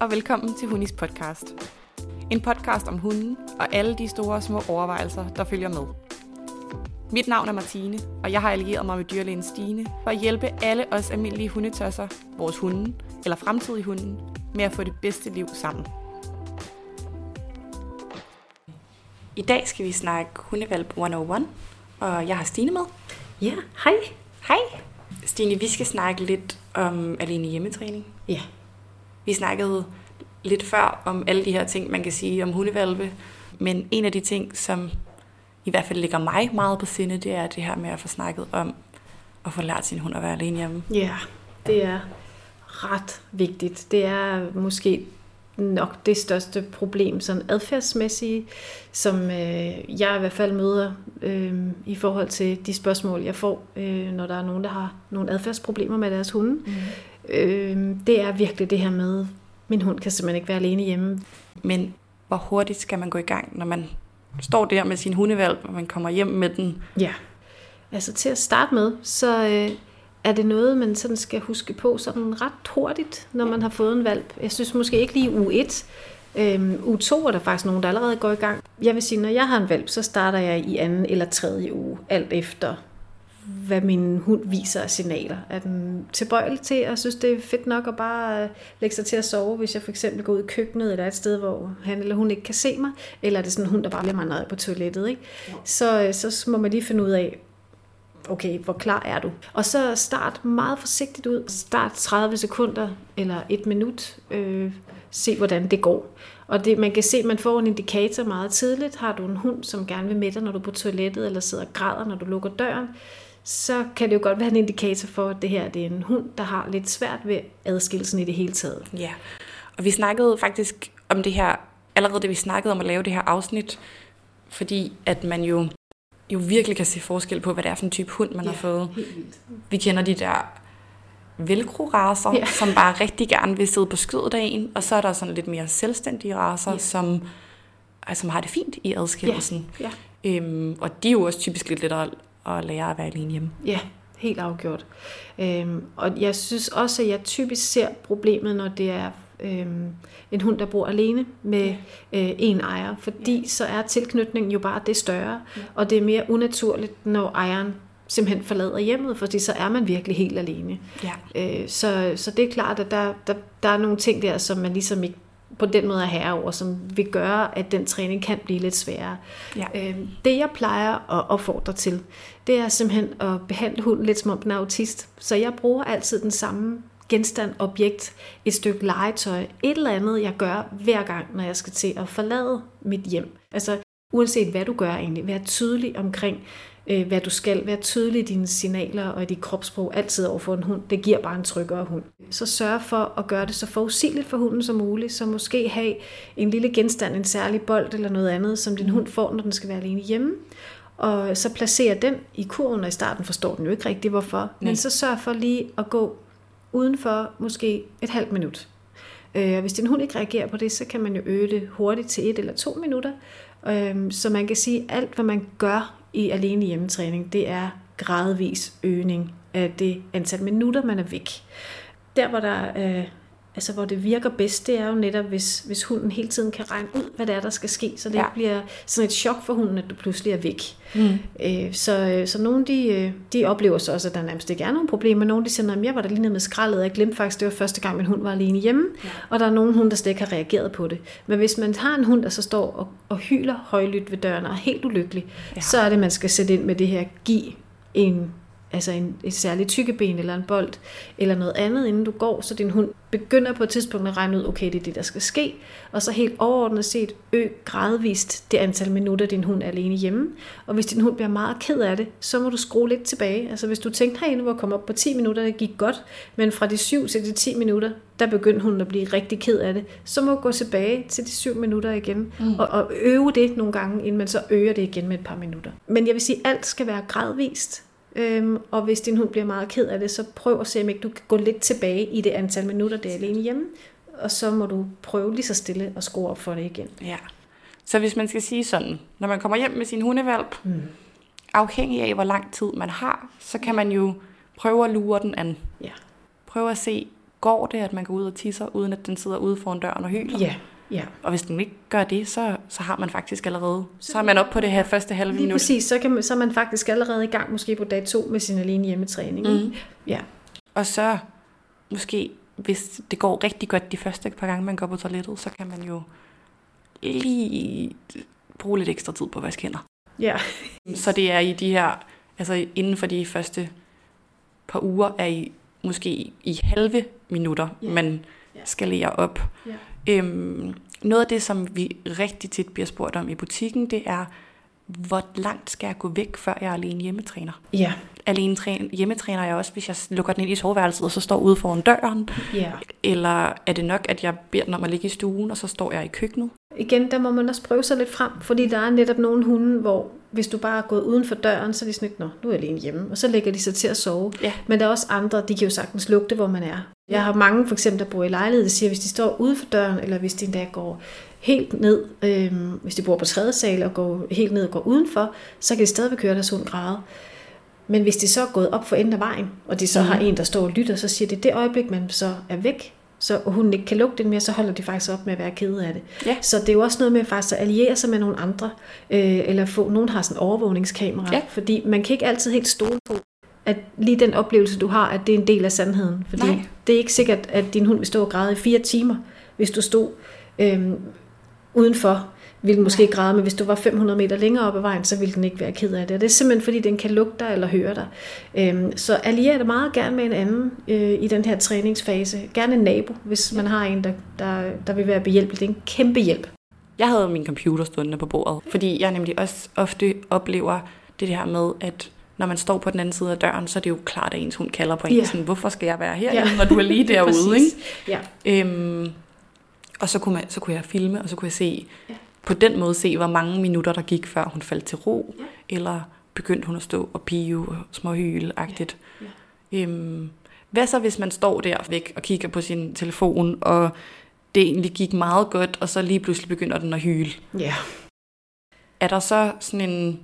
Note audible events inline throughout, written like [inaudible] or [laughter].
og velkommen til Hunis podcast. En podcast om hunden og alle de store og små overvejelser, der følger med. Mit navn er Martine, og jeg har allieret mig med dyrlægen Stine for at hjælpe alle os almindelige hundetosser, vores hunde eller fremtidige hunden, med at få det bedste liv sammen. I dag skal vi snakke hundevalp 101, og jeg har Stine med. Ja, hej. Hej. Stine, vi skal snakke lidt om alene hjemmetræning. Ja. Vi snakkede lidt før om alle de her ting, man kan sige om hundevalpe, men en af de ting, som i hvert fald ligger mig meget på sinde, det er det her med at få snakket om at få lært sin hund at være alene hjemme. Ja, det er ret vigtigt. Det er måske nok det største problem, sådan adfærdsmæssige, som øh, jeg i hvert fald møder øh, i forhold til de spørgsmål, jeg får, øh, når der er nogen, der har nogle adfærdsproblemer med deres hunde. Mm. Øh, det er virkelig det her med, min hund kan simpelthen ikke være alene hjemme. Men hvor hurtigt skal man gå i gang, når man står der med sin hundevalp, og man kommer hjem med den? Ja, altså til at starte med, så øh, er det noget, man sådan skal huske på sådan ret hurtigt, når man har fået en valp. Jeg synes måske ikke lige u 1. Øhm, u 2 er der faktisk nogen, der allerede går i gang. Jeg vil sige, når jeg har en valp, så starter jeg i anden eller tredje uge, alt efter hvad min hund viser af signaler. Er den tilbøjelig til at synes, det er fedt nok at bare øh, lægge sig til at sove, hvis jeg for eksempel går ud i køkkenet, eller et sted, hvor han eller hun ikke kan se mig, eller er det sådan en hund, der bare bliver meget på toilettet, ikke? Så, øh, så må man lige finde ud af, okay, hvor klar er du? Og så start meget forsigtigt ud. Start 30 sekunder eller et minut. Øh, se, hvordan det går. Og det, man kan se, at man får en indikator meget tidligt. Har du en hund, som gerne vil med dig, når du er på toilettet, eller sidder og græder, når du lukker døren, så kan det jo godt være en indikator for, at det her det er en hund, der har lidt svært ved adskillelsen i det hele taget. Ja, og vi snakkede faktisk om det her, allerede det vi snakkede om at lave det her afsnit, fordi at man jo, jo virkelig kan se forskel på, hvad det er for en type hund, man ja, har fået. Vi kender de der velcro-raser, ja. som bare rigtig gerne vil sidde på skødet af en, og så er der sådan lidt mere selvstændige raser, ja. som, altså, som har det fint i adskillelsen. Ja. Ja. Øhm, og de er jo også typisk lidt lettere at lære at være alene hjemme. Ja, helt afgjort. Øhm, og jeg synes også, at jeg typisk ser problemet, når det er øhm, en hund, der bor alene med øh, en ejer, fordi ja. så er tilknytningen jo bare det større, ja. og det er mere unaturligt, når ejeren simpelthen forlader hjemmet, fordi så er man virkelig helt alene. Ja. Øh, så, så det er klart, at der, der, der er nogle ting der, som man ligesom ikke på den måde er herre over, som vil gøre, at den træning kan blive lidt sværere. Ja. Øh, det jeg plejer at opfordre til, det er simpelthen at behandle hunden lidt som om den er autist. Så jeg bruger altid den samme genstand, objekt, et stykke legetøj, et eller andet, jeg gør hver gang, når jeg skal til at forlade mit hjem. Altså uanset hvad du gør egentlig, vær tydelig omkring, øh, hvad du skal. Vær tydelig i dine signaler og i dit kropssprog altid over for en hund. Det giver bare en tryggere hund. Så sørg for at gøre det så forudsigeligt for hunden som muligt. Så måske have en lille genstand, en særlig bold eller noget andet, som din hund får, når den skal være alene hjemme. Og så placer den i kurven, og i starten forstår den jo ikke rigtigt, hvorfor. Nej. Men så sørg for lige at gå udenfor måske et halvt minut. Øh, hvis din hund ikke reagerer på det, så kan man jo øge det hurtigt til et eller to minutter. Øh, så man kan sige, at alt hvad man gør i alene hjemmetræning, det er gradvis øgning af det antal minutter, man er væk. Der, hvor der øh, altså hvor det virker bedst, det er jo netop, hvis, hvis hunden hele tiden kan regne ud, hvad det er, der skal ske, så det ja. bliver sådan et chok for hunden, at du pludselig er væk. Mm. Øh, så, så nogle de, øh, de oplever så også, at der nærmest ikke er nogen problemer. Nogle de siger, at jeg var der lige nede med skraldet, jeg glemte faktisk, det var første gang, min hund var alene hjemme, ja. og der er nogen hund, der slet ikke har reageret på det. Men hvis man har en hund, der så står og, og hyler højlydt ved døren og er helt ulykkelig, ja. så er det, man skal sætte ind med det her, give en altså en, et særligt tykkeben eller en bold, eller noget andet, inden du går, så din hund begynder på et tidspunkt at regne ud, okay, det er det, der skal ske, og så helt overordnet set ø gradvist det antal minutter, din hund er alene hjemme. Og hvis din hund bliver meget ked af det, så må du skrue lidt tilbage. Altså hvis du tænkte, hey, nu var komme op på 10 minutter, det gik godt, men fra de 7 til de 10 minutter, der begyndte hun at blive rigtig ked af det, så må du gå tilbage til de 7 minutter igen, mm. og, og øve det nogle gange, inden man så øger det igen med et par minutter. Men jeg vil sige, at alt skal være gradvist. Øhm, og hvis din hund bliver meget ked af det, så prøv at se, om ikke du kan gå lidt tilbage i det antal minutter, det er alene hjemme. Og så må du prøve lige så stille at skrue op for det igen. Ja. Så hvis man skal sige sådan, når man kommer hjem med sin hundevalp, mm. afhængig af hvor lang tid man har, så kan man jo prøve at lure den an. Ja. Prøve at se, går det, at man går ud og tisser, uden at den sidder ude foran døren og hyler. Ja, ja. Og hvis den ikke gør det, så, så har man faktisk allerede, så er man op på det her første halve Lige minut. præcis, så, kan man, så er man faktisk allerede i gang, måske på dag to, med sin alene hjemmetræning. Mm. Ja. Og så måske, hvis det går rigtig godt de første par gange, man går på toilettet, så kan man jo lige bruge lidt ekstra tid på at vaske hænder. ja. Så det er i de her, altså inden for de første par uger, er I måske i halve minutter, Ja. man Ja. skal lære op. Ja. Øhm, noget af det, som vi rigtig tit bliver spurgt om i butikken, det er, hvor langt skal jeg gå væk, før jeg er alene hjemmetræner? Ja. Alene træ- hjemmetræner jeg også, hvis jeg lukker den ind i soveværelset, og så står ude foran døren. ja. Eller er det nok, at jeg beder den om at ligge i stuen, og så står jeg i køkkenet? Igen, der må man også prøve sig lidt frem, fordi der er netop nogle hunde, hvor hvis du bare er gået uden for døren, så er de sådan lidt, nå, nu er jeg alene hjemme, og så lægger de sig til at sove. Ja. Men der er også andre, de kan jo sagtens lugte, hvor man er. Jeg har mange, for eksempel, der bor i lejlighed, der siger, hvis de står ude for døren, eller hvis de endda går helt ned, øhm, hvis de bor på tredje sal og går helt ned og går udenfor, så kan de stadigvæk høre deres hund græde. Men hvis de så er gået op for enden af vejen, og de så Mhm. har en, der står og lytter, så siger de, det øjeblik, man så er væk, så hunden ikke kan lugte den mere, så holder de faktisk op med at være kede af det. Ja. Så det er jo også noget med faktisk at alliere sig med nogle andre, øh, eller få, nogen har sådan en overvågningskamera, Ja. fordi man kan ikke altid helt stole på, at lige den oplevelse, du har, at det er en del af sandheden. Fordi Nej. det er ikke sikkert, at din hund vil stå og græde i fire timer, hvis du stod øh, udenfor, ville måske Nej. græde, men hvis du var 500 meter længere op ad vejen, så ville den ikke være ked af det. Og det er simpelthen, fordi den kan lugte dig eller høre dig. Øhm, så allier dig meget gerne med en anden øh, i den her træningsfase. Gerne en nabo, hvis man har en, der, der, der vil være behjælpelig. Det er en kæmpe hjælp. Jeg havde min computer stående på bordet, fordi jeg nemlig også ofte oplever det her med, at når man står på den anden side af døren, så er det jo klart, at ens hund kalder på en. Ja. Sådan, hvorfor skal jeg være her, Ja. ja. når du er lige [laughs] derude? Ikke? Ja. Øhm, og så kunne, man, så kunne jeg filme, og så kunne jeg se, Ja. på den måde se, hvor mange minutter der gik, før hun faldt til ro, Ja. eller begyndte hun at stå og pive og småhyle-agtigt. Ja. Øhm, hvad så, hvis man står der væk og kigger på sin telefon, og det egentlig gik meget godt, og så lige pludselig begynder den at hyle? ja. Er der så sådan en...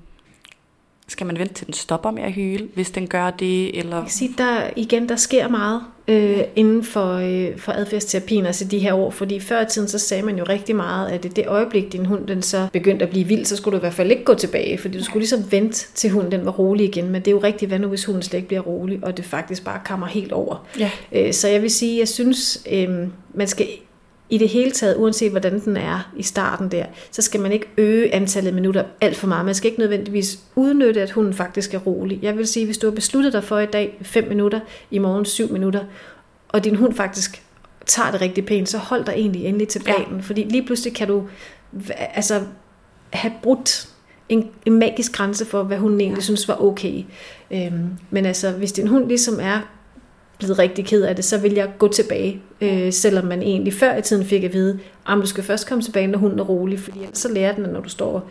Skal man vente til den stopper med at hyle, hvis den gør det, eller... Jeg kan sige, der, igen, der sker meget øh, inden for, øh, for adfærdsterapien, altså de her år, fordi før i tiden, så sagde man jo rigtig meget, at i det øjeblik, din hund den så begyndte at blive vild, så skulle du i hvert fald ikke gå tilbage, fordi du skulle ligesom vente til hunden den var rolig igen, men det er jo rigtigt, hvad nu hvis hunden slet ikke bliver rolig, og det faktisk bare kommer helt over. Ja. Øh, Så jeg vil sige, jeg synes, øh, man skal i det hele taget, uanset hvordan den er i starten der, så skal man ikke øge antallet af minutter alt for meget. Man skal ikke nødvendigvis udnytte, at hunden faktisk er rolig. Jeg vil sige, hvis du har besluttet dig for i dag 5 minutter, i morgen 7 minutter, og din hund faktisk tager det rigtig pænt, så hold dig egentlig endelig til planen. Ja. Fordi lige pludselig kan du altså, have brudt en, en magisk grænse for, hvad hun egentlig ja. synes var okay. Øhm, men altså, hvis din hund ligesom er blevet rigtig ked af det, så vil jeg gå tilbage, øh, selvom man egentlig før i tiden fik at vide, at du skal først komme tilbage, når hunden er rolig, fordi ellers så lærer den, at når du står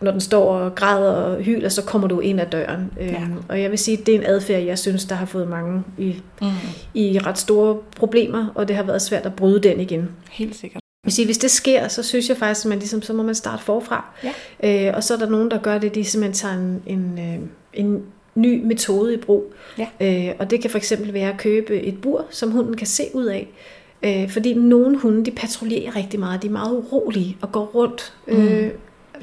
når den står og græder og hyler, så kommer du ind ad døren. Ja. Øhm, og jeg vil sige, at det er en adfærd, jeg synes, der har fået mange i, Mm. i ret store problemer, og det har været svært at bryde den igen. Helt sikkert. Jeg vil sige, hvis det sker, så synes jeg faktisk, at man ligesom, så må man starte forfra. Ja. Øh, og så er der nogen, der gør det, de simpelthen tager en, en, øh, en ny metode i brug. Ja. Øh, og det kan for eksempel være at købe et bur, som hunden kan se ud af. Øh, fordi nogle hunde, de patruljerer rigtig meget. De er meget urolige og går rundt. Mm. Øh,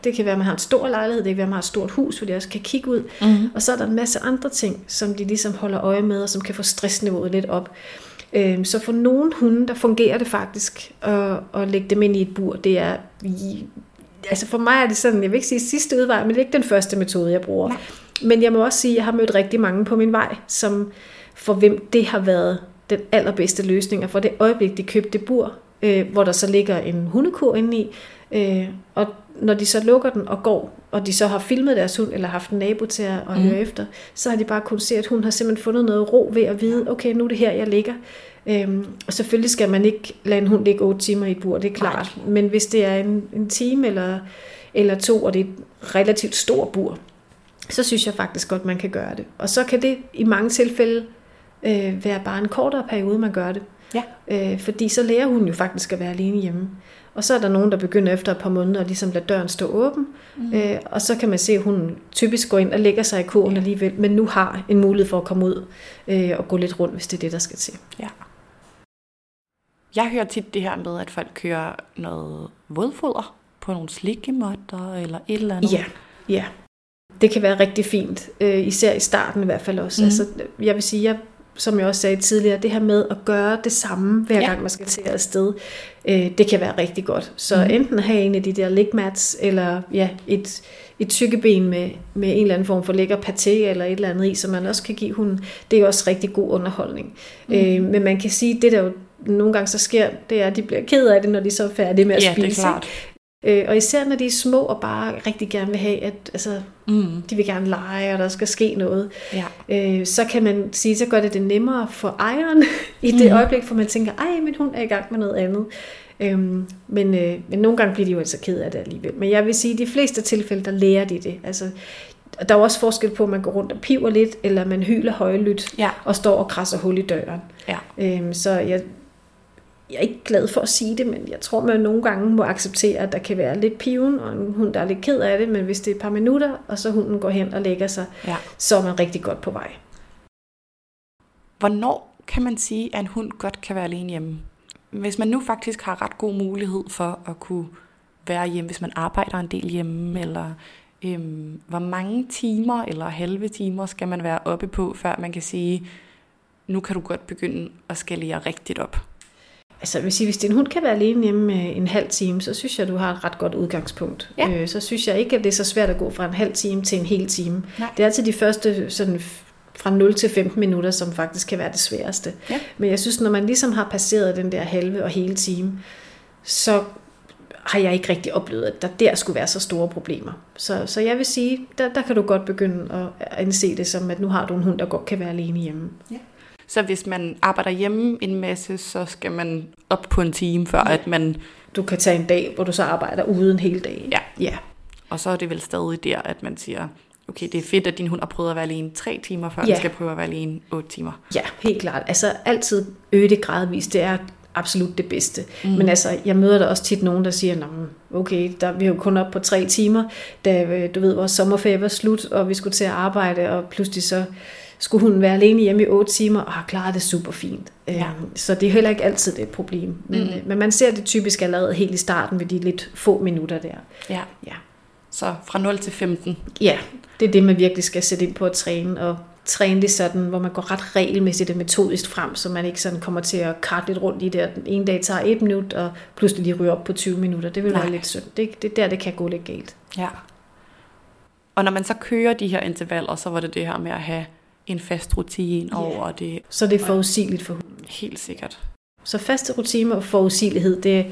det kan være, at man har en stor lejlighed, det kan være, at man har et stort hus, hvor de også kan kigge ud. Mm. Og så er der en masse andre ting, som de ligesom holder øje med, og som kan få stressniveauet lidt op. Øhm, Så for nogle hunde, der fungerer det faktisk at, at lægge dem ind i et bur. Det er, altså for mig er det sådan, jeg vil ikke sige sidste udvej, men det er ikke den første metode, jeg bruger. Nej. Men jeg må også sige, at jeg har mødt rigtig mange på min vej, som for hvem det har været den allerbedste løsning. Og for det øjeblik, de købte det bur, øh, hvor der så ligger en hundekur inde i, øh, og når de så lukker den og går, og de så har filmet deres hund, eller haft en nabo til at, at Mhm. høre efter, så har de bare kunnet se, at hun har simpelthen fundet noget ro ved at vide, okay, nu er det her, jeg ligger. Øhm, og selvfølgelig skal man ikke lade en hund ligge 8 timer i et bur, det er klart. Men hvis det er en, en time eller, eller to, og det er et relativt stort bur, så synes jeg faktisk godt, man kan gøre det. Og så kan det i mange tilfælde øh, være bare en kortere periode, man gør det. Ja. Øh, fordi så lærer hun jo faktisk at være alene hjemme. Og så er der nogen, der begynder efter et par måneder at ligesom lade døren stå åben. Mm. Øh, og så kan man se, at hun typisk går ind og lægger sig i kurven Ja. alligevel, men nu har en mulighed for at komme ud øh, og gå lidt rundt, hvis det er det, der skal til. Ja. Jeg hører tit det her med, at folk kører noget vådfoder på nogle slikkemotter eller et eller andet. Ja, ja. Det kan være rigtig fint, øh, især i starten i hvert fald også. Mm. Altså, jeg vil sige, jeg, som jeg også sagde tidligere, det her med at gøre det samme, hver ja. gang man skal til afsted, øh, det kan være rigtig godt. Så mm. enten have en af de der ligmats, eller ja, et, et tykkeben med, med en eller anden form for lækker paté eller et eller andet i, som man også kan give hunden, det er også rigtig god underholdning. Mm. Øh, men man kan sige, det der jo nogle gange så sker, det er, at de bliver ked af det, når de så er færdige med at ja, spise. det er klart. Øh, og især når de er små og bare rigtig gerne vil have, at altså, mm. de vil gerne lege, og der skal ske noget, ja. øh, så kan man sige, så gør det det nemmere for ejeren [laughs] i det mm. øjeblik, for man tænker, ej, min hund er i gang med noget andet. Øhm, men, øh, men nogle gange bliver de jo altså ked af det alligevel. Men jeg vil sige, at de fleste tilfælde, der lærer de det. Altså, der er også forskel på, at man går rundt og piver lidt, eller man hyler højlydt ja. og står og krasser hul i døren. Ja. Øhm, så jeg, jeg er ikke glad for at sige det, men jeg tror, man nogle gange må acceptere, at der kan være lidt piven, og en hund, der er lidt ked af det, men hvis det er et par minutter, og så hunden går hen og lægger sig, ja. så er man rigtig godt på vej. Hvornår kan man sige, at en hund godt kan være alene hjemme? Hvis man nu faktisk har ret god mulighed for at kunne være hjemme, hvis man arbejder en del hjemme, eller øhm, hvor mange timer eller halve timer skal man være oppe på, før man kan sige, nu kan du godt begynde at skalere rigtigt op? Altså, sige, hvis din hund kan være alene hjemme en halv time, så synes jeg, du har et ret godt udgangspunkt. Ja. Øh, så synes jeg ikke, at det er så svært at gå fra en halv time til en hel time. Nej. Det er altid de første sådan fra 0 til 15 minutter, som faktisk kan være det sværeste. Ja. Men jeg synes, når man ligesom har passeret den der halve og hele time, så har jeg ikke rigtig oplevet, at der der skulle være så store problemer. Så, så jeg vil sige, der, der kan du godt begynde at anse det som, at nu har du en hund, der godt kan være alene hjemme. Ja. Så hvis man arbejder hjemme en masse, så skal man op på en time, før ja. at man... Du kan tage en dag, hvor du så arbejder ude en hel dag. Ja. ja. Og så er det vel stadig der, at man siger, okay, det er fedt, at din hund har prøvet at være alene tre timer, før ja. den skal prøve at være alene otte timer. Ja, helt klart. Altså altid øge det gradvist. Det er absolut det bedste. Mm. Men altså, jeg møder der også tit nogen, der siger, okay, der, vi er jo kun op på tre timer, da øh, du ved, vores sommerferie var slut, og vi skulle til at arbejde, og pludselig så skulle hun være alene hjemme i 8 timer, og har klaret det super fint. Ja. Øhm, så det er heller ikke altid det et problem. Men, mm. men man ser det typisk allerede helt i starten, ved de lidt få minutter der. Ja. ja. Så fra 0 til 15? Ja, det er det, man virkelig skal sætte ind på at træne, og træne det sådan, hvor man går ret regelmæssigt og metodisk frem, så man ikke sådan kommer til at karte lidt rundt i det, at en dag tager et minut, og pludselig lige ryger op på 20 minutter. Det vil Nej. være lidt synd. Det, det er der, det kan gå lidt galt. Ja. Og når man så kører de her intervaller, så var det det her med at have en fast rutine yeah. over det. Så det er forudsigeligt for hunden. Helt sikkert. Så faste rutiner og forudsigelighed, det,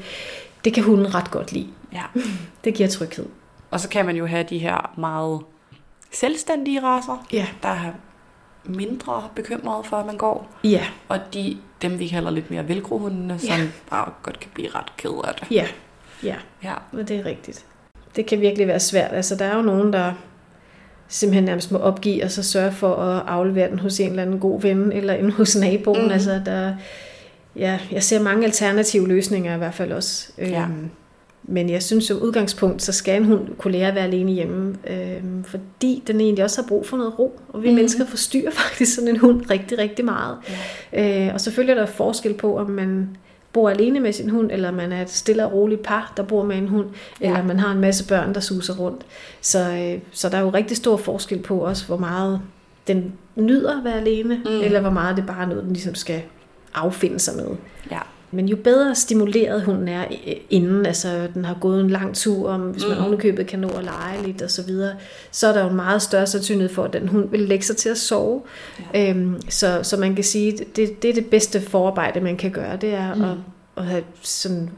det kan hunden ret godt lide. Ja. [laughs] Det giver tryghed. Og så kan man jo have de her meget selvstændige raser, ja. der er mindre bekymrede for, at man går. Ja. Og de, dem vi kalder lidt mere velgrohundene, som ja. bare godt kan blive ret ked af det. Ja, ja. ja. Og det er rigtigt. Det kan virkelig være svært. Altså, der er jo nogen, der simpelthen nærmest må opgive, og så sørge for at aflevere den hos en eller anden god ven, eller en [laughs] hos naboen. Mm. Altså, der, ja, jeg ser mange alternative løsninger i hvert fald også. Ja. Øhm, men jeg synes som udgangspunkt, så skal en hund kunne lære at være alene hjemme, øhm, fordi den egentlig også har brug for noget ro. Og vi mm. mennesker forstyrrer [laughs] faktisk sådan en hund rigtig, rigtig meget. Ja. Øh, og selvfølgelig er der forskel på, om man bor alene med sin hund, eller man er et stille og roligt par, der bor med en hund, ja. eller man har en masse børn, der suser rundt. Så, øh, så der er jo rigtig stor forskel på også, hvor meget den nyder at være alene, mm. eller hvor meget det bare er noget, den ligesom skal affinde sig med. Ja. Men jo bedre stimuleret hunden er inden, altså den har gået en lang tur, om, hvis man mm. ovenikøbet kan nå at lege lidt og så videre, så er der jo en meget større sandsynlighed for, at den hund vil lægge sig til at sove. Ja. Øhm, så, så man kan sige, det, det er det bedste forarbejde, man kan gøre, det er mm. at, at have sådan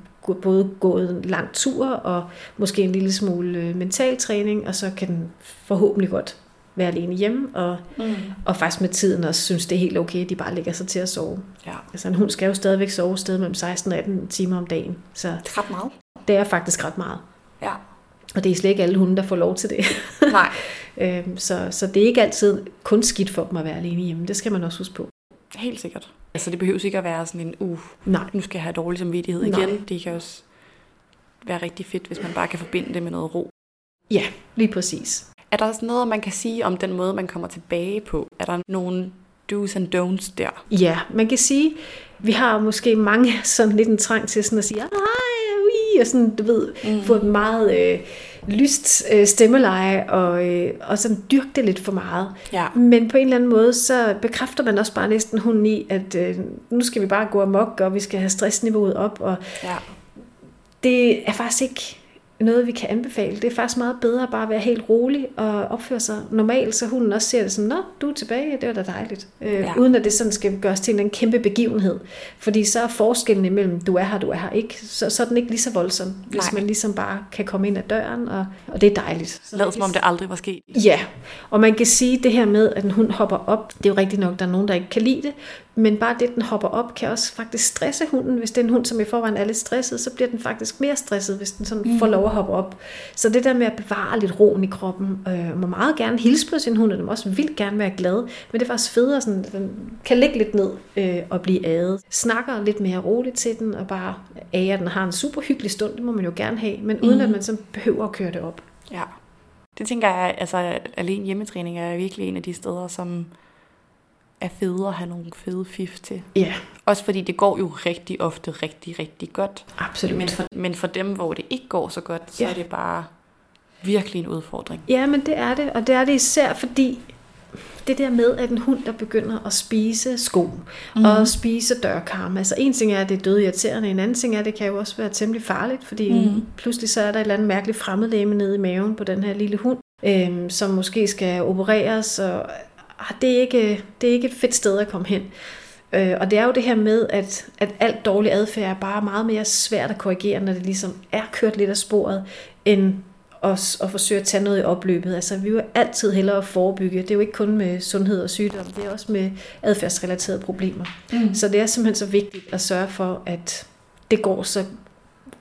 både gået en lang tur og måske en lille smule øh, mental træning, og så kan den forhåbentlig godt være alene hjemme, og, mm. og faktisk med tiden også synes, det er helt okay, at de bare lægger sig til at sove. Ja. Altså en hund skal jo stadigvæk sove sted mellem 16 og 18 timer om dagen. Så det er ret meget. Det er faktisk ret meget. Ja. Og det er slet ikke alle hunde, der får lov til det. [laughs] Nej. [laughs] øhm, så, så det er ikke altid kun skidt for dem at være alene hjemme. Det skal man også huske på. Helt sikkert. Altså det behøver ikke at være sådan en, uh, Nej. nu skal jeg have dårlig samvittighed Nej. igen. Det kan også være rigtig fedt, hvis man bare kan forbinde det med noget ro. Ja, lige præcis. Er der også noget, man kan sige om den måde, man kommer tilbage på? Er der nogle do's and don'ts der? Ja, man kan sige, Vi har måske mange [laughs] sådan lidt en trang til sådan at sige, ui, og sådan, du ved, mm. få et meget øh, lyst øh, stemmeleje, og, øh, og sådan dyrke det lidt for meget. Ja. Men på en eller anden måde, så bekræfter man også bare næsten hunden i, at øh, nu skal vi bare gå amok, og vi skal have stressniveauet op, og Ja. det er faktisk ikke noget, vi kan anbefale. Det er faktisk meget bedre bare at være helt rolig og opføre sig normalt, så hunden også ser det som, nå, du er tilbage, det var da dejligt. Øh, Ja. Uden at det sådan skal gøres til en anden kæmpe begivenhed. Fordi så er forskellen imellem, du er her, du er her ikke, så, så er den ikke lige så voldsom, hvis Nej. man ligesom bare kan komme ind ad døren, og, og det er dejligt. Så Lad som om det aldrig var sket. Ja, og man kan sige det her med, at en hund hopper op, det er jo rigtigt nok, der er nogen, der ikke kan lide det, men bare det, den hopper op, kan også faktisk stresse hunden. Hvis det er en hund, som i forvejen er lidt stresset, så bliver den faktisk mere stresset, hvis den sådan får lov at hoppe op. Så det der med at bevare lidt roen i kroppen, øh, må meget gerne hilse på sin hund, og den må også vildt gerne være glad, men det er faktisk federe, sådan, at den kan ligge lidt ned øh, og blive adet. Snakker lidt mere roligt til den, og bare ære, at den har en super hyggelig stund, det må man jo gerne have, men uden Mhm. at man så behøver at køre det op. Ja. Det tænker jeg, altså alene hjemmetræning er virkelig en af de steder, som er fede at have nogle fede fif til. Ja, Også fordi det går jo rigtig ofte rigtig, rigtig godt. absolut. Men for, men for dem, hvor det ikke går så godt, så Ja. er det bare virkelig en udfordring. Ja, men det er det, og det er det især fordi det der med, at en hund, der begynder at spise sko mm. og spise dørkarme. Altså en ting er, at det er døde irriterende, en anden ting er, at det kan jo også være temmelig farligt, fordi mm. pludselig så er der et eller andet mærkeligt fremmedlæme nede i maven på den her lille hund, øhm, som måske skal opereres, og ah, det er, ikke, det er ikke et fedt sted at komme hen. Øh, og det er jo det her med, at, at alt dårlig adfærd er bare meget mere svært at korrigere, når det ligesom er kørt lidt af sporet, end at, at forsøge at tage noget i opløbet. Altså, vi vil altid hellere at forebygge. Det er jo ikke kun med sundhed og sygdom, det er også med adfærdsrelaterede problemer. Mm. Så det er simpelthen så vigtigt at sørge for, at det går så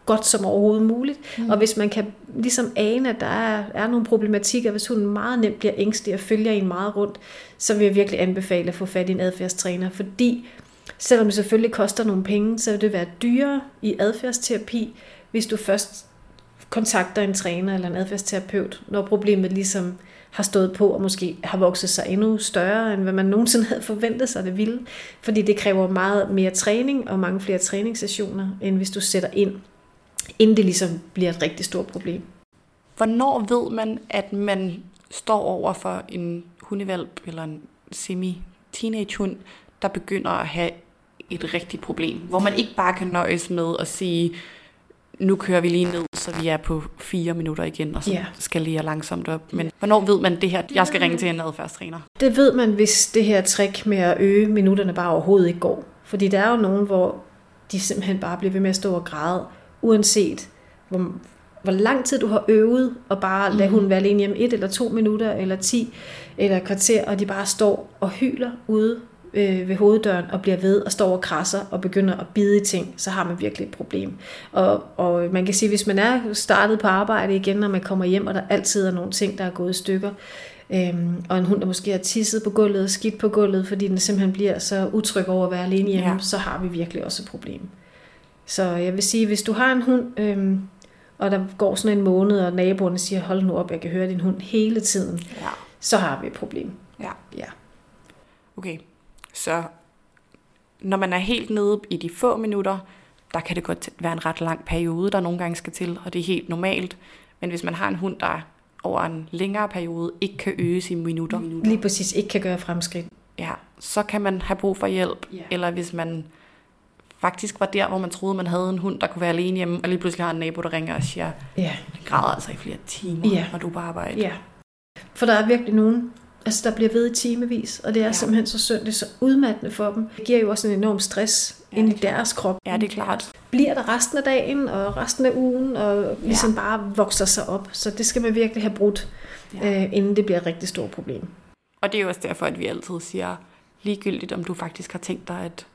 godt som overhovedet muligt. Mm. Og hvis man kan ligesom ane, at der er, er nogle problematikker, hvis hunden meget nemt bliver ængstelig og følger en meget rundt, så vil jeg virkelig anbefale at få fat i en adfærdstræner, fordi selvom det selvfølgelig koster nogle penge, så vil det være dyrere i adfærdsterapi, hvis du først kontakter en træner eller en adfærdsterapeut, når problemet ligesom har stået på og måske har vokset sig endnu større, end hvad man nogensinde havde forventet sig det ville. Fordi det kræver meget mere træning og mange flere træningssessioner, end hvis du sætter ind, inden det ligesom bliver et rigtig stort problem. Hvornår ved man, at man står over for en hundevalp eller en semi-teenage-hund, der begynder at have et rigtigt problem? Hvor man ikke bare kan nøjes med at sige, nu kører vi lige ned, så vi er på fire minutter igen, og så Ja. skal lige langsomt op. Men hvornår ved man det her, jeg skal ringe til en adfærdstræner? Det ved man, hvis det her trick med at øge minutterne bare overhovedet ikke går. Fordi der er jo nogen, hvor de simpelthen bare bliver ved med at stå og græde, uanset hvor, hvor lang tid du har øvet, og bare lade hunden være alene hjemme et eller to minutter, eller ti, eller et kvarter, og de bare står og hyler ude øh, ved hoveddøren, og bliver ved, og står og krasser, og begynder at bide i ting, så har man virkelig et problem. Og, og man kan sige, hvis man er startet på arbejde igen, når man kommer hjem, og der altid er nogle ting, der er gået i stykker, Øhm, og en hund, der måske har tisset på gulvet og skidt på gulvet, fordi den simpelthen bliver så utryg over at være alene hjemme, ja. så har vi virkelig også et problem. Så jeg vil sige, hvis du har en hund, øhm, og der går sådan en måned, og naboerne siger, hold nu op, jeg kan høre din hund hele tiden, Ja. så har vi et problem. Ja. Ja. Okay, så når man er helt nede i de få minutter, der kan det godt være en ret lang periode, der nogle gange skal til, og det er helt normalt. Men hvis man har en hund, der over en længere periode ikke kan øge sine minutter, Lige præcis ikke kan gøre fremskridt. ja, så kan man have brug for hjælp. Ja. Eller hvis man faktisk var der, hvor man troede, man havde en hund, der kunne være alene hjemme, og lige pludselig har en nabo, der ringer og siger, Ja. den græder altså i flere timer, Ja. når du er på arbejde. ja. For der er virkelig nogen, altså der bliver ved i timevis, og det er Ja. simpelthen så synd, det er så udmattende for dem. Det giver jo også en enorm stress Ja, ind i er deres krop. Ja, det er klart. bliver der resten af dagen og resten af ugen, og ligesom ja. bare vokser sig op. Så det skal man virkelig have brudt, ja. øh, inden det bliver et rigtig stort problem. Og det er jo også derfor, at vi altid siger, ligegyldigt om du faktisk har tænkt dig, at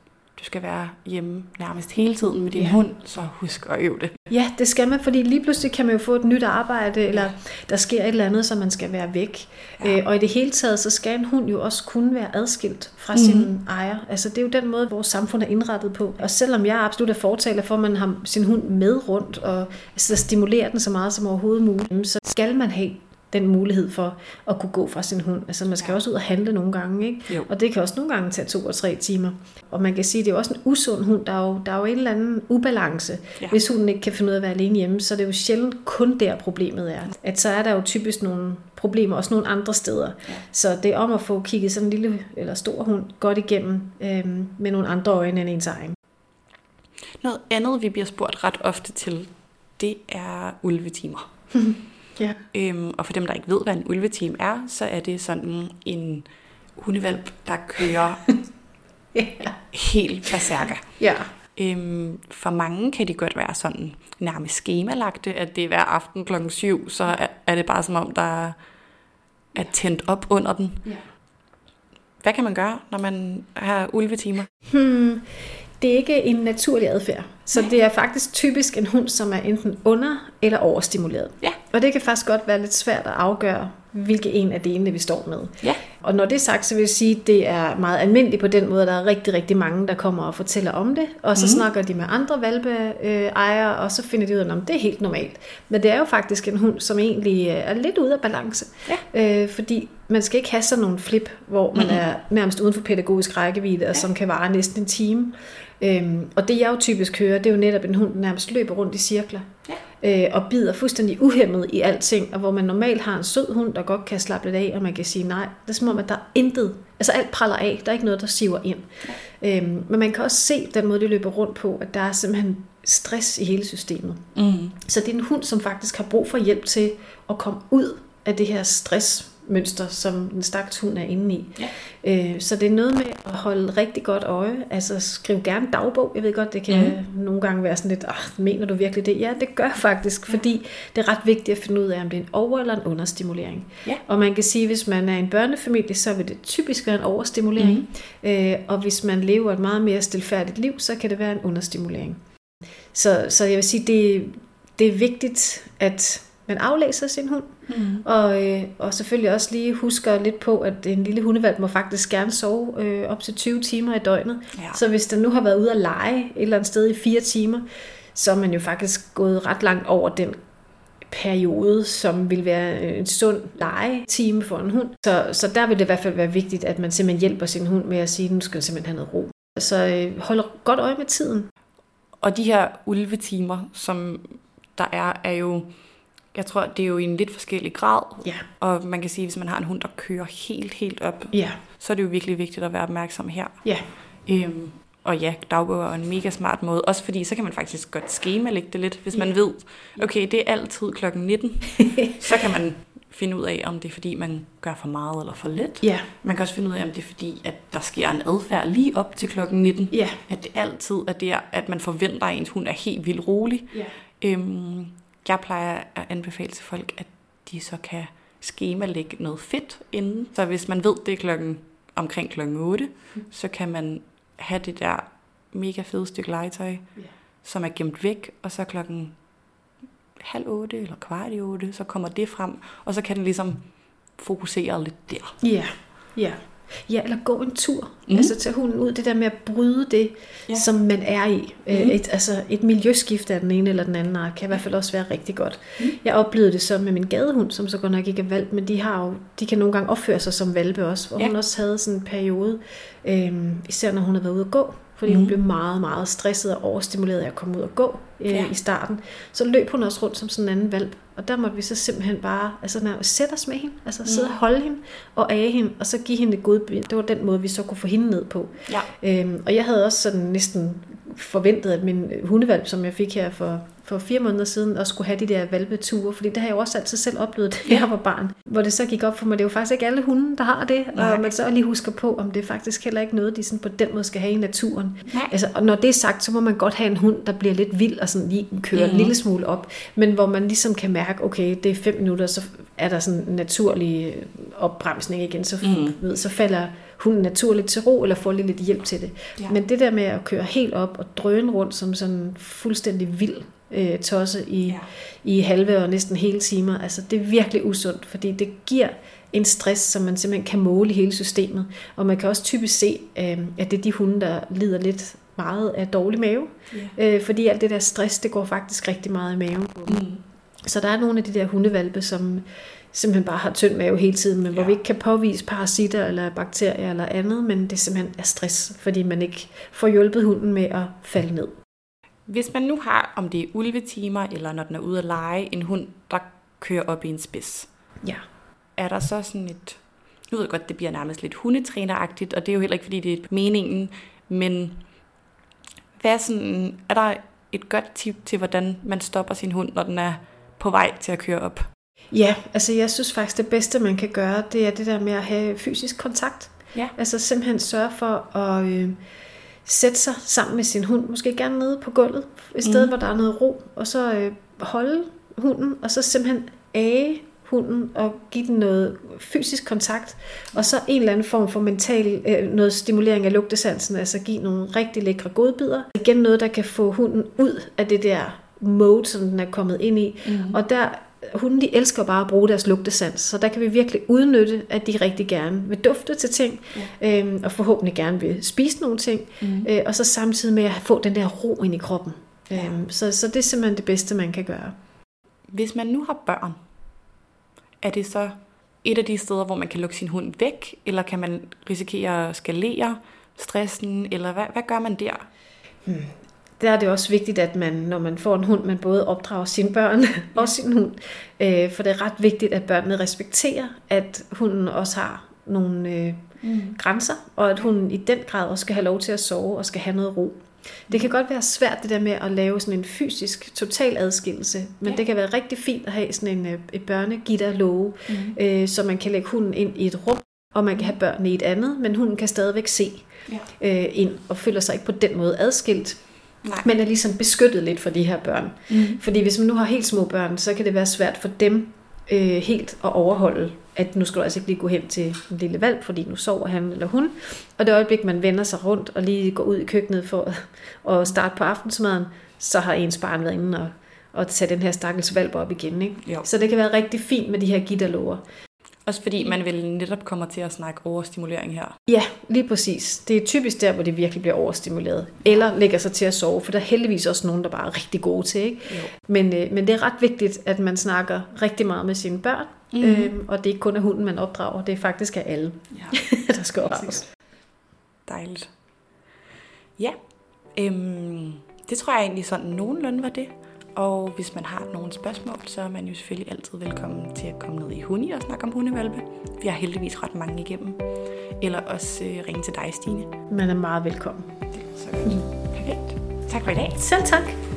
du skal være hjemme nærmest hele tiden med din Ja. hund, så husk at øve det. Ja, det skal man, fordi lige pludselig kan man jo få et nyt arbejde, eller der sker et eller andet, så man skal være væk. Ja. Ja. Øh, og i det hele taget, så skal en hund jo også kunne være adskilt fra Mhm. mm-hmm. sin ejer. Altså det er jo den måde, vores samfund er indrettet på. Og selvom jeg absolut er fortaler for, at man har sin hund med rundt, og altså, stimulerer den så meget som overhovedet muligt, så skal man have den mulighed for at kunne gå fra sin hund. Altså man skal ja. også ud og handle nogle gange, ikke? Jo. Og det kan også nogle gange tage to og tre timer. Og man kan sige, at det er også en usund hund. Der er jo, der er jo en eller anden ubalance. Ja. Hvis hunden ikke kan finde ud af at være alene hjemme, så er det jo sjældent kun der problemet er. At så er der jo typisk nogle problemer også nogle andre steder. Ja. Så det er om at få kigget sådan en lille eller stor hund godt igennem øhm, med nogle andre øjne end ens egen. Noget andet, vi bliver spurgt ret ofte til, det er ulvetimer. [laughs] Ja. Øhm, og for dem, der ikke ved, hvad en ulveteam er, så er det sådan en hundevalp, der kører [laughs] ja. helt berserker. Ja. Øhm, for mange kan det godt være sådan nærmest skemalagte, at det er hver aften klokken 7, så er, er det bare som om, der er tændt op under den. Ja. Hvad kan man gøre, når man har ulvetimer? Hmm. Det er ikke en naturlig adfærd. Så det er faktisk typisk en hund, som er enten under- eller overstimuleret. Ja. Og det kan faktisk godt være lidt svært at afgøre, hvilke en af delene vi står med. Ja. Og når det er sagt, så vil jeg sige, at det er meget almindeligt på den måde, at der er rigtig, rigtig mange, der kommer og fortæller om det. Og så mm. snakker de med andre valpeejere, og så finder de ud af, at det er helt normalt. Men det er jo faktisk en hund, som egentlig øh, er lidt ude af balance. Ja. Øh, fordi man skal ikke have sådan nogle flip, hvor man Mhm. er nærmest uden for pædagogisk rækkevidde, og som kan vare næsten en time. Øhm, og det jeg jo typisk hører, det er jo netop en hund, nærmest løber rundt i cirkler. Øh, og bider fuldstændig uhemmet i alting, og hvor man normalt har en sød hund, der godt kan slappe lidt af, og man kan sige nej. Det er som om, at der er intet, altså alt praller af, der er ikke noget, der siver ind. Øhm, men man kan også se den måde, de løber rundt på, at der er simpelthen stress i hele systemet. Mm. Så det er en hund, som faktisk har brug for hjælp til at komme ud af det her stressmønster, som en stakt hund er inde i. Ja. Øh, så det er noget med at holde rigtig godt øje. Altså skriv gerne dagbog. Jeg ved godt, det kan mm. nogle gange være sådan lidt, mener du virkelig det? Ja, det gør faktisk, fordi det er ret vigtigt at finde ud af, om det er en over- eller en understimulering. Ja. Og man kan sige, hvis man er en børnefamilie, så vil det typisk være en overstimulering. Mm. Øh, og hvis man lever et meget mere stilfærdigt liv, så kan det være en understimulering. Så, så jeg vil sige, det, det er vigtigt, at man aflæser sin hund, Mm. og, øh, og selvfølgelig også lige husker lidt på, at en lille hundevalg må faktisk gerne sove øh, op til 20 timer i døgnet. Ja. Så hvis den nu har været ude at lege et eller andet sted i fire timer, så er man jo faktisk gået ret langt over den periode, som vil være øh, en sund legetime for en hund. Så, så der vil det i hvert fald være vigtigt, at man simpelthen hjælper sin hund med at sige, nu skal den simpelthen have noget ro. Så øh, hold godt øje med tiden. Og de her ulvetimer, som der er, er jo, jeg tror, det er jo i en lidt forskellig grad. Ja. Og man kan sige, hvis man har en hund, der kører helt, helt op, Ja, så er det jo virkelig vigtigt at være opmærksom her. ja, Øhm, og ja, dagbøger er en mega smart måde. Også fordi, så kan man faktisk godt skemalægge det lidt. Hvis man ved, okay, det er altid klokken 19, [laughs] så kan man finde ud af, om det er fordi, man gør for meget eller for lidt. ja, Man kan også finde ud af, om det er fordi, at der sker en adfærd lige op til klokken 19. ja, At det altid er der, at man forventer, at ens hund er helt vildt rolig. ja. Øhm, jeg plejer at anbefale til folk, at de så kan skemalægge noget fedt inden. Så hvis man ved, det er klokken, omkring klokken 8, så kan man have det der mega fede stykke legetøj, Ja. som er gemt væk, og så klokken halv otte eller kvart i otte, så kommer det frem, og så kan den ligesom fokusere lidt der. Ja, ja. Ja, eller gå en tur. Mm. Altså tage hunden ud. Det der med at bryde det, Ja. som man er i. Mm. Et, altså et miljøskift af den ene eller den anden art, kan i hvert fald også være rigtig godt. Mm. Jeg oplevede det så med min gadehund, som så godt nok ikke er valp, men de, har jo, de kan nogle gange opføre sig som valpe også. Hvor Ja. hun også havde sådan en periode, øhm, især når hun havde været ude at gå, fordi mm. Hun blev meget, meget stresset og overstimuleret af at komme ud og gå øh, Ja. i starten. Så løb hun også rundt som sådan en anden valp. Og der måtte vi så simpelthen bare altså, nærmest sætte os med hende, altså Mm. sidde og holde hende og age hende, og så give hende et godbid. Det var den måde, vi så kunne få hende ned på. Ja. Øhm, og jeg havde også sådan næsten forventet, at min hundevalp, som jeg fik her for, for fire måneder siden, også skulle have de der valpeture, fordi det har jeg jo også altid selv oplevet, [laughs] da jeg var barn. Hvor det så gik op for mig, det er jo faktisk ikke alle hunde, der har det, Nej. og man så lige husker på, om det faktisk heller ikke noget, de sådan på den måde skal have i naturen. Nej. Altså, og når det er sagt, så må man godt have en hund, der bliver lidt vild og sådan lige kører Mhm. mm-hmm. en lille smule op, men hvor man ligesom kan mærke, okay, det er fem minutter, så er der sådan en naturlig øh, opbremsning igen, så, Mhm. mm. ved, så falder hunden naturligt til ro, eller får lige lidt hjælp til det. Ja. Men det der med at køre helt op og drøne rundt som sådan fuldstændig vild øh, tosse i, Ja. i halve og næsten hele timer, altså det er virkelig usundt, fordi det giver en stress, som man simpelthen kan måle i hele systemet. Og man kan også typisk se, øh, at det er de hunde, der lider lidt meget af dårlig mave. Ja. Øh, fordi alt det der stress, det går faktisk rigtig meget i maven på dem. Mm. Så der er nogle af de der hundevalpe, som simpelthen bare har tynd mave hele tiden, men ja. hvor vi ikke kan påvise parasitter eller bakterier eller andet, men det simpelthen er stress, fordi man ikke får hjulpet hunden med at falde ned. Hvis man nu har, om det er ulvetimer, eller når den er ude at lege, en hund, der kører op i en spids. Ja. Er der så sådan et... Nu ved jeg godt, det bliver nærmest lidt hundetræneragtigt, og det er jo heller ikke, fordi det er meningen, men hvad er, sådan, er der et godt tip til, hvordan man stopper sin hund, når den er på vej til at køre op? Ja, altså jeg synes faktisk, det bedste, man kan gøre, det er det der med at have fysisk kontakt. Ja. Altså simpelthen sørge for at øh, sætte sig sammen med sin hund, måske gerne nede på gulvet, et sted, mm. hvor der er noget ro, og så øh, holde hunden, og så simpelthen age hunden og give den noget fysisk kontakt, og så en eller anden form for mental, øh, noget stimulering af lugtesansen, altså give nogle rigtig lækre godbidder. Igen noget, der kan få hunden ud af det der mode, som den er kommet ind i. Mm. Og der, hunden de elsker bare at bruge deres lugtesans, så der kan vi virkelig udnytte, at de rigtig gerne vil dufte til ting, ja. øhm, og forhåbentlig gerne vil spise nogle ting, mm. øh, og så samtidig med at få den der ro ind i kroppen. Ja. Øhm, så, så det er simpelthen det bedste, man kan gøre. Hvis man nu har børn, er det så et af de steder, hvor man kan lukke sin hund væk, eller kan man risikere at skalere stressen, eller hvad, hvad gør man der? Hmm. Der er det også vigtigt, at man, når man får en hund, man både opdrager sine børn [laughs] ja. og sin hund. Øh, for det er ret vigtigt, at børnene respekterer, at hunden også har nogle øh, mm. grænser, og at hunden i den grad også skal have lov til at sove og skal have noget ro. Det kan godt være svært det der med at lave sådan en fysisk total adskillelse, men ja. det kan være rigtig fint at have sådan en, øh, et børnegitterlåge, mm. øh, så man kan lægge hunden ind i et rum, og man kan have børnene i et andet, men hunden kan stadigvæk se ja. øh, ind og føler sig ikke på den måde adskilt. Nej. men er ligesom beskyttet lidt for de her børn. Mm. Fordi hvis man nu har helt små børn, så kan det være svært for dem øh, helt at overholde at nu skal du altså ikke lige gå hen til en lille valg, fordi nu sover han eller hun. Og det øjeblik, man vender sig rundt og lige går ud i køkkenet for [laughs] at starte på aftensmaden, så har ens barn været inde og, og tage den her stakkels valp op igen. Ikke? Jo. Så det kan være rigtig fint med de her gitterlåger. Også fordi man vil netop kommer til at snakke overstimulering her. Ja, lige præcis. Det er typisk der, hvor det virkelig bliver overstimuleret. Eller lægger sig til at sove, for der er heldigvis også nogen, der bare er rigtig gode til. Ikke? Men, øh, men det er ret vigtigt, at man snakker rigtig meget med sine børn. Mm. Øhm, og det er ikke kun af hunden, man opdrager. Det er faktisk af alle, ja. [laughs] der skal opdrages. Dejligt. Ja, øhm, det tror jeg egentlig sådan nogenlunde var det. Og hvis man har nogle spørgsmål, så er man jo selvfølgelig altid velkommen til at komme ned i Huni og snakke om hundevalpe. Vi har heldigvis ret mange igennem. Eller også øh, ringe til dig, Stine. Man er meget velkommen. Så godt. Mm. Perfekt. Tak for i dag. Selv tak.